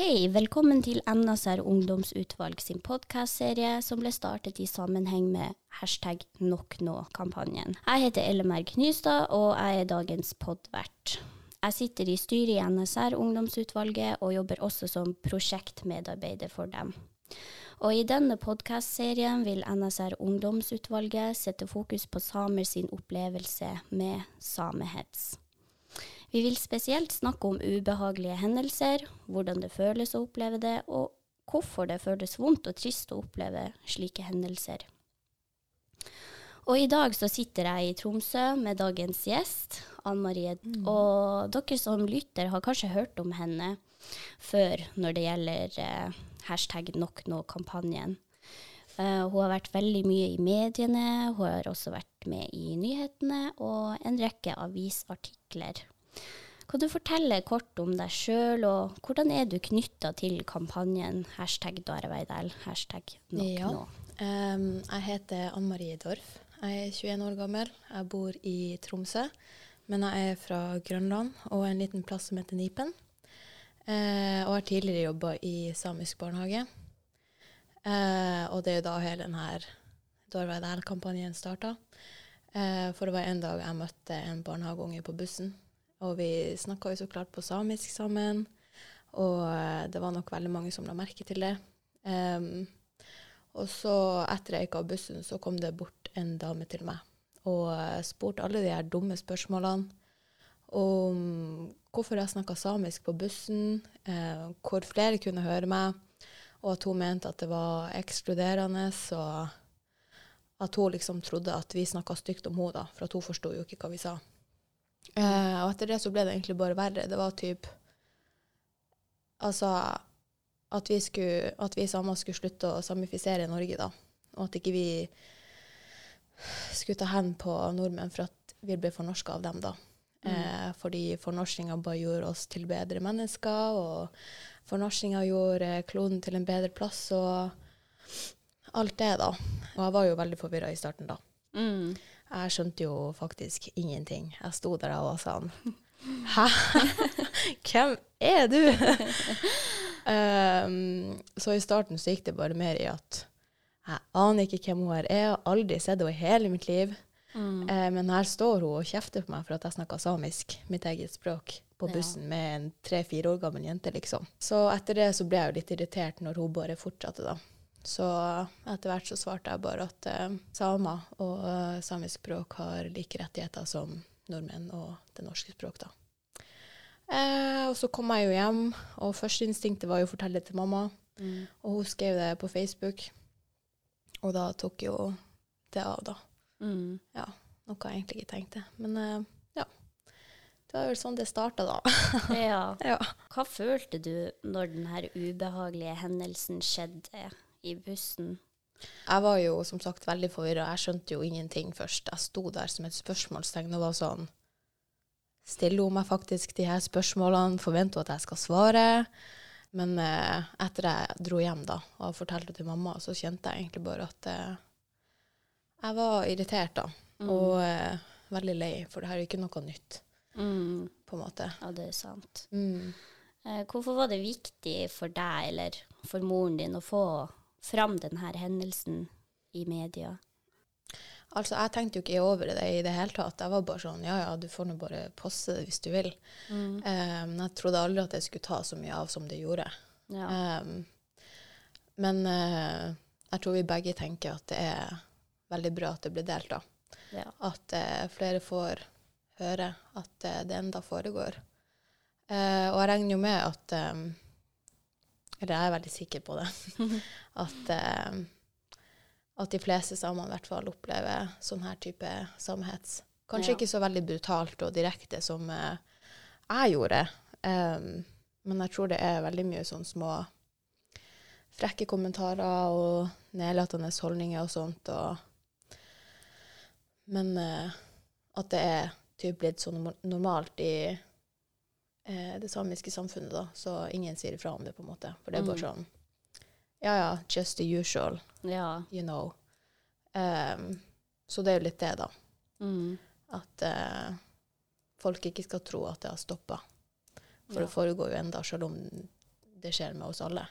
Hei, velkommen til NSR Ungdomsutvalg sin podkastserie som ble startet i sammenheng med hashtag NokNå-kampanjen. Jeg heter Ellemer Knystad, og jeg er dagens podvert. Jeg sitter i styret i NSR Ungdomsutvalget og jobber også som prosjektmedarbeider for dem. Og I denne podkastserien vil NSR Ungdomsutvalget sette fokus på samer sin opplevelse med samehets. Vi vil spesielt snakke om ubehagelige hendelser, hvordan det føles å oppleve det, og hvorfor det føles vondt og trist å oppleve slike hendelser. Og i dag så sitter jeg i Tromsø med dagens gjest, Ann Marie. Mm. Og dere som lytter har kanskje hørt om henne før når det gjelder eh, hashtag nok nå-kampanjen. Uh, hun har vært veldig mye i mediene, hun har også vært med i nyhetene og en rekke avisartikler. Kan du fortelle kort om deg sjøl, og hvordan er du knytta til kampanjen hashtag Dareveidel, hashtag nok ja. nå? Um, jeg heter Ann Marie Dorf. Jeg er 21 år gammel. Jeg bor i Tromsø, men jeg er fra Grønland og en liten plass som heter Nipen. Uh, og har tidligere jobba i samisk barnehage. Uh, og det er jo da hele denne Dareveidel-kampanjen starta. Uh, for det var en dag jeg møtte en barnehageunge på bussen og vi snakka jo så klart på samisk sammen. Og uh, det var nok veldig mange som la merke til det. Um, og så, etter jeg gikk av bussen, så kom det bort en dame til meg og uh, spurte alle de her dumme spørsmålene om hvorfor jeg snakka samisk på bussen, uh, hvor flere kunne høre meg, og at hun mente at det var ekskluderende, og at hun liksom trodde at vi snakka stygt om henne, for at hun forsto jo ikke hva vi sa. Uh, og etter det så ble det egentlig bare verre. Det var typ Altså at vi, skulle, at vi samer skulle slutte å samifisere i Norge, da. Og at ikke vi skulle ta hen på nordmenn for at vi ble fornorska av dem, da. Mm. Eh, fordi fornorskinga bare gjorde oss til bedre mennesker, og fornorskinga gjorde kloden til en bedre plass, og alt det, da. Og jeg var jo veldig forvirra i starten, da. Mm. Jeg skjønte jo faktisk ingenting. Jeg sto der og var sånn Hæ? Hvem er du? um, så i starten så gikk det bare mer i at jeg aner ikke hvem hun er. Jeg har aldri sett henne i hele mitt liv. Mm. Uh, men her står hun og kjefter på meg for at jeg snakker samisk, mitt eget språk, på bussen ja. med en tre-fire år gammel jente, liksom. Så etter det så ble jeg jo litt irritert når hun bare fortsatte, da. Så etter hvert så svarte jeg bare at eh, samer og eh, samisk språk har like rettigheter som nordmenn og det norske språk, da. Eh, og så kom jeg jo hjem, og førsteinstinktet var jo å fortelle det til mamma. Mm. Og hun skrev det på Facebook, og da tok jo det av, da. Mm. Ja, noe jeg egentlig ikke tenkte. Men eh, ja. Det var vel sånn det starta, da. ja. ja. Hva følte du når denne ubehagelige hendelsen skjedde? I bussen? Jeg var jo som sagt veldig forvirra. Jeg skjønte jo ingenting først. Jeg sto der som et spørsmålstegn og var sånn Stiller hun meg faktisk de her spørsmålene? Forventer hun at jeg skal svare? Men eh, etter jeg dro hjem da, og fortalte til mamma, så kjente jeg egentlig bare at eh, jeg var irritert, da. Mm. Og eh, veldig lei, for det her er jo ikke noe nytt, mm. på en måte. Ja, det er sant. Mm. Eh, hvorfor var det viktig for deg eller for moren din å få fram denne hendelsen i media? Altså, jeg tenkte jo ikke over det i det hele tatt. Jeg var bare sånn ja ja, du får nå bare poste det hvis du vil. Mm. Um, jeg trodde aldri at det skulle ta så mye av som det gjorde. Ja. Um, men uh, jeg tror vi begge tenker at det er veldig bra at det blir delt, da. Ja. At uh, flere får høre at uh, det enda foregår. og jeg regner jo med at um, eller jeg er veldig sikker på det. at, eh, at de fleste samene i hvert fall opplever sånn her type samhets. Kanskje ja. ikke så veldig brutalt og direkte som eh, jeg gjorde, um, men jeg tror det er veldig mye sånn små frekke kommentarer og nedlatende holdninger og sånt. Og, men eh, at det er typ blitt sånn normalt i eh, det samiske samfunnet, da, så ingen sier ifra om det, på en måte. For det er bare mm. sånn Ja ja, just the usual. Ja. You know. Um, så det er jo litt det, da. Mm. At eh, folk ikke skal tro at det har stoppa. For ja. det foregår jo enda, selv om det skjer med oss alle.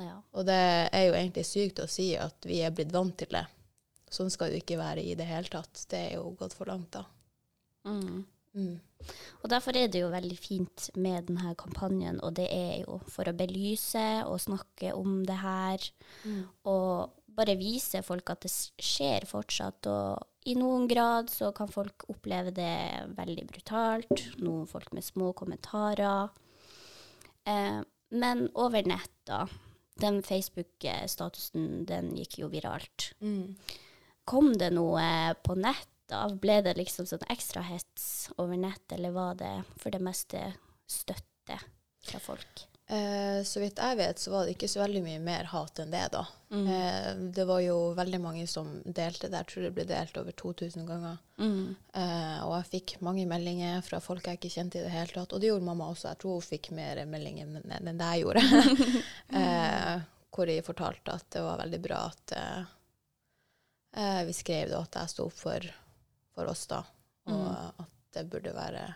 Ja. Og det er jo egentlig sykt å si at vi er blitt vant til det. Sånn skal det jo ikke være i det hele tatt. Det er jo gått for langt, da. Mm. Mm. Og derfor er det jo veldig fint med denne kampanjen, og det er jo for å belyse og snakke om det her, Mm. og bare vise folk at det skjer fortsatt, og i noen grad så kan folk oppleve det veldig brutalt, noen folk med små kommentarer. Eh, men over nett, da. Den Facebook-statusen, den gikk jo viralt. Mm. Kom det noe på nett da? Ble det liksom sånn ekstra hets over nett, eller var det for det meste støtte fra folk? Eh, så vidt jeg vet, så var det ikke så veldig mye mer hat enn det, da. Mm. Eh, det var jo veldig mange som delte det. Jeg tror det ble delt over 2000 ganger. Mm. Eh, og jeg fikk mange meldinger fra folk jeg ikke kjente i det hele tatt. Og det gjorde mamma også. Jeg tror hun fikk mer meldinger enn det jeg gjorde. eh, hvor de fortalte at det var veldig bra at eh, eh, vi skrev det, og at jeg sto opp for, for oss, da. Og Mm. at det burde være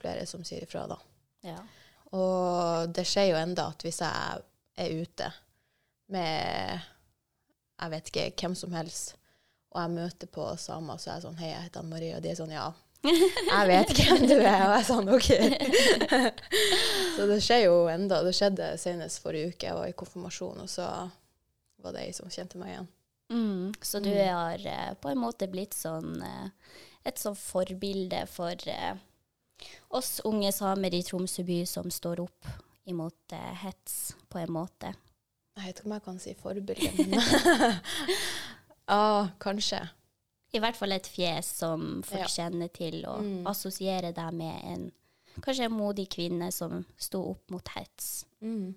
flere som sier ifra, da. Ja. Og det skjer jo enda at hvis jeg er ute med jeg vet ikke hvem som helst, og jeg møter på samer, så er jeg sånn Hei, jeg heter Anne Marie, og de er sånn Ja, jeg vet hvem du er. Og jeg er sånn OK. så det skjer jo enda. Det skjedde senest forrige uke. Jeg var i konfirmasjon, og så var det ei som kjente meg igjen. Mm. Så du Mm. har eh, på en måte blitt sånn eh, et sånn forbilde for eh, oss unge samer i Tromsø by som står opp imot eh, hets, på en måte. Jeg vet ikke om jeg kan si forbilde, men Ja, kanskje. I hvert fall et fjes som folk Ja. kjenner til, og Mm. assosierer deg med en kanskje en modig kvinne som sto opp mot hets. Mm.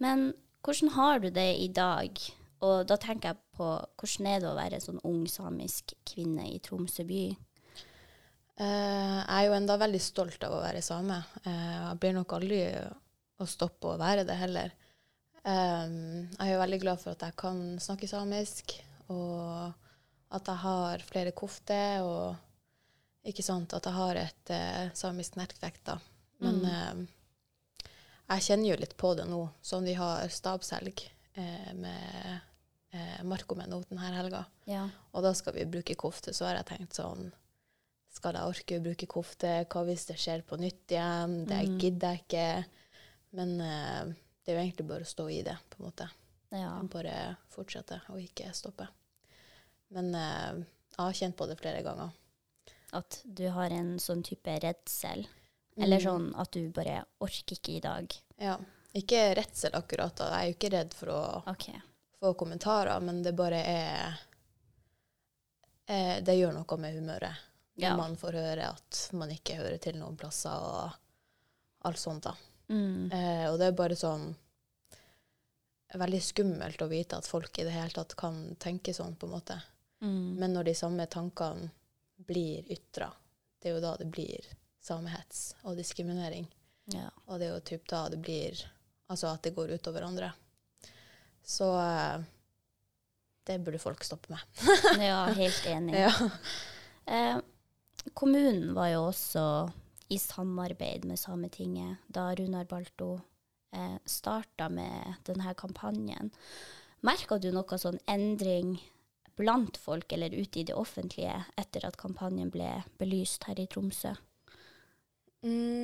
Men hvordan har du det i dag? Og da tenker jeg på hvordan er det å være sånn ung samisk kvinne i Tromsø by? Uh, jeg er jo enda veldig stolt av å være same. Uh, jeg blir nok aldri å stoppe å være det heller. Um, jeg er jo veldig glad for at jeg kan snakke samisk, og at jeg har flere kofter, og ikke sant, at jeg har et uh, samisk nettverk, da. Men Mm. jeg kjenner jo litt på det nå, som vi har stabshelg eh, med eh, Markomen noten her helga. Ja. Og da skal vi bruke kofte, så har jeg tenkt sånn Skal jeg orke å bruke kofte? Hva hvis det skjer på nytt igjen? Det Mm. gidder jeg ikke. Men eh, det er jo egentlig bare å stå i det, på en måte. ja. Bare fortsette og ikke stoppe. Men eh, jeg har kjent på det flere ganger. At du har en sånn type redsel. Eller Mm. sånn at du bare orker ikke i dag. Ja. Ikke redsel akkurat. da. Jeg er jo ikke redd for å OK. Få kommentarer, men det bare er eh, Det gjør noe med humøret. Når Ja. man får høre at man ikke hører til noen plasser og alt sånt. da. Mm. Eh, og det er bare sånn Veldig skummelt å vite at folk i det hele tatt kan tenke sånn, på en måte. Mm. Men når de samme tankene blir ytra, det er jo da det blir samehets og diskriminering. ja. Og det er jo typ da det blir Altså at det går utover andre. Så eh, det burde folk stoppe med. ja, helt enig. Ja. Eh, kommunen var jo også i samarbeid med Sametinget da Runar Balto eh, starta med denne kampanjen. Merka du noe sånn endring blant folk eller ute i det offentlige etter at kampanjen ble belyst her i Tromsø? Mm,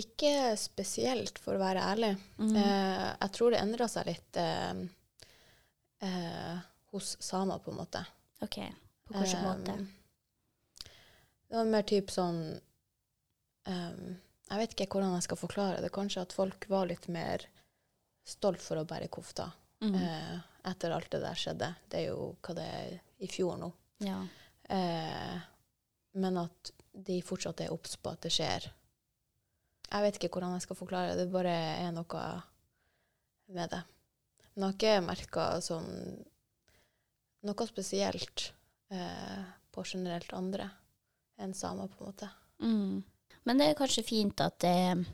ikke spesielt, for å være ærlig. Mm. Eh, jeg tror det endra seg litt eh, eh, hos samer, på en måte. OK. På hvilken måte? Um, Det var mer typ sånn um, Jeg vet ikke hvordan jeg skal forklare det. Kanskje at folk var litt mer stolt for å bære kofta Mm. eh, etter alt det der skjedde. Det er jo hva det er i fjor nå. Ja. Eh, men at de fortsatt er obs på at det skjer. Jeg vet ikke hvordan jeg skal forklare det. Det bare er noe med det. Men jeg har ikke merka sånn noe spesielt eh, på generelt andre enn samer, på en måte. Mm. Men det er kanskje fint at det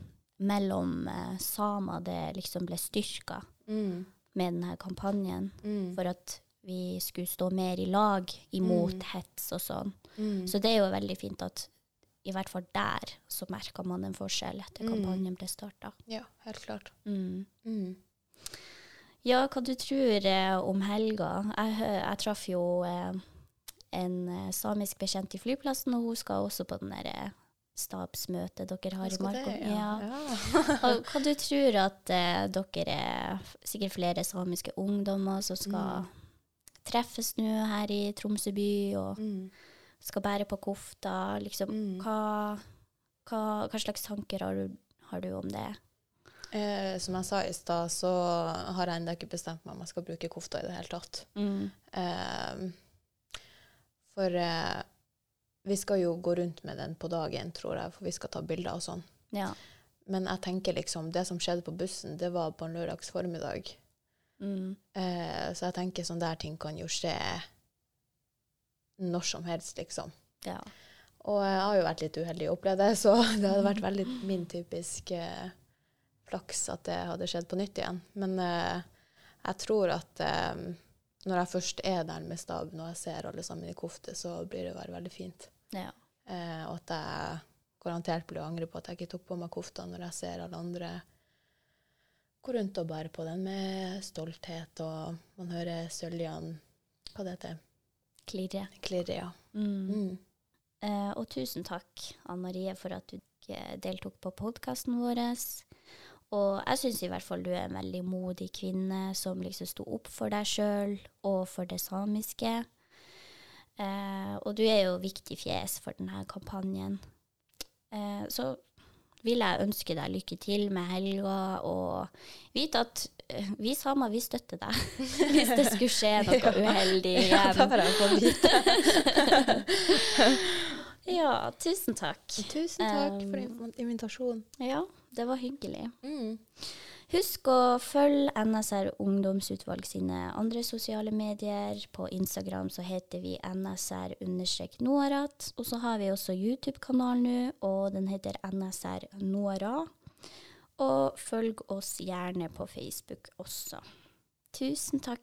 mellom eh, samer det liksom ble styrka Mm. med denne kampanjen. Mm. for at vi skulle stå mer i lag imot Mm. hets og sånn. Mm. Så det er jo veldig fint at i hvert fall der så merka man en forskjell etter Mm. kampanjen ble starta. Ja, helt klart. Mm. Mm. Ja, hva du tror eh, om helga? Jeg, jeg traff jo eh, en eh, samisk bekjent i flyplassen, og hun skal også på den der eh, stabsmøtet dere har i Marko. ja. Ja. Hva, du tror at eh, dere er sikkert flere samiske ungdommer som skal treffes nå her i Tromsø by, og Mm. Skal bære på kofta? Liksom, Mm. hva, hva, hva slags tanker har du, har du om det? Eh, som jeg sa i stad, så har jeg ennå ikke bestemt meg om jeg skal bruke kofta i det hele tatt. Mm. Eh, for eh, vi skal jo gå rundt med den på dagen, tror jeg, for vi skal ta bilder og sånn. Ja. Men jeg tenker liksom, det som skjedde på bussen, det var på en lørdags formiddag. Mm. Eh, så jeg tenker sånn der ting kan jo skje når som helst, liksom. ja. Og jeg har jo vært litt uheldig og opplevd det, så det hadde vært veldig min typisk eh, flaks at det hadde skjedd på nytt igjen. Men eh, jeg tror at eh, når jeg først er der med staben og jeg ser alle sammen i kofte, så blir det bare veldig fint. ja. Eh, og at jeg garantert blir å angre på at jeg ikke tok på meg kofta når jeg ser alle andre gå rundt og bære på den med stolthet, og man hører søljan Hva det heter Klirre. Klirre, ja. Mm. Eh, og tusen takk, Anne Marie, for at du eh, deltok på podkasten vår. Og jeg syns i hvert fall du er en veldig modig kvinne som liksom sto opp for deg sjøl og for det samiske. Eh, og du er jo viktig fjes for denne kampanjen. Eh, så vil jeg ønske deg lykke til med helga, og vite at eh, vi samer, vi støtter deg hvis det skulle skje noe uheldig Ja, har vite. Ja, tusen takk. Tusen takk for inv- invitasjonen. Ja, det var hyggelig. Mm. Husk å følge NSR Ungdomsutvalg sine andre sosiale medier. På Instagram så heter vi NSR-Noarat. Og så har vi også YouTube-kanal nå, og den heter NSR Noara. Og følg oss gjerne på Facebook også. Tusen takk.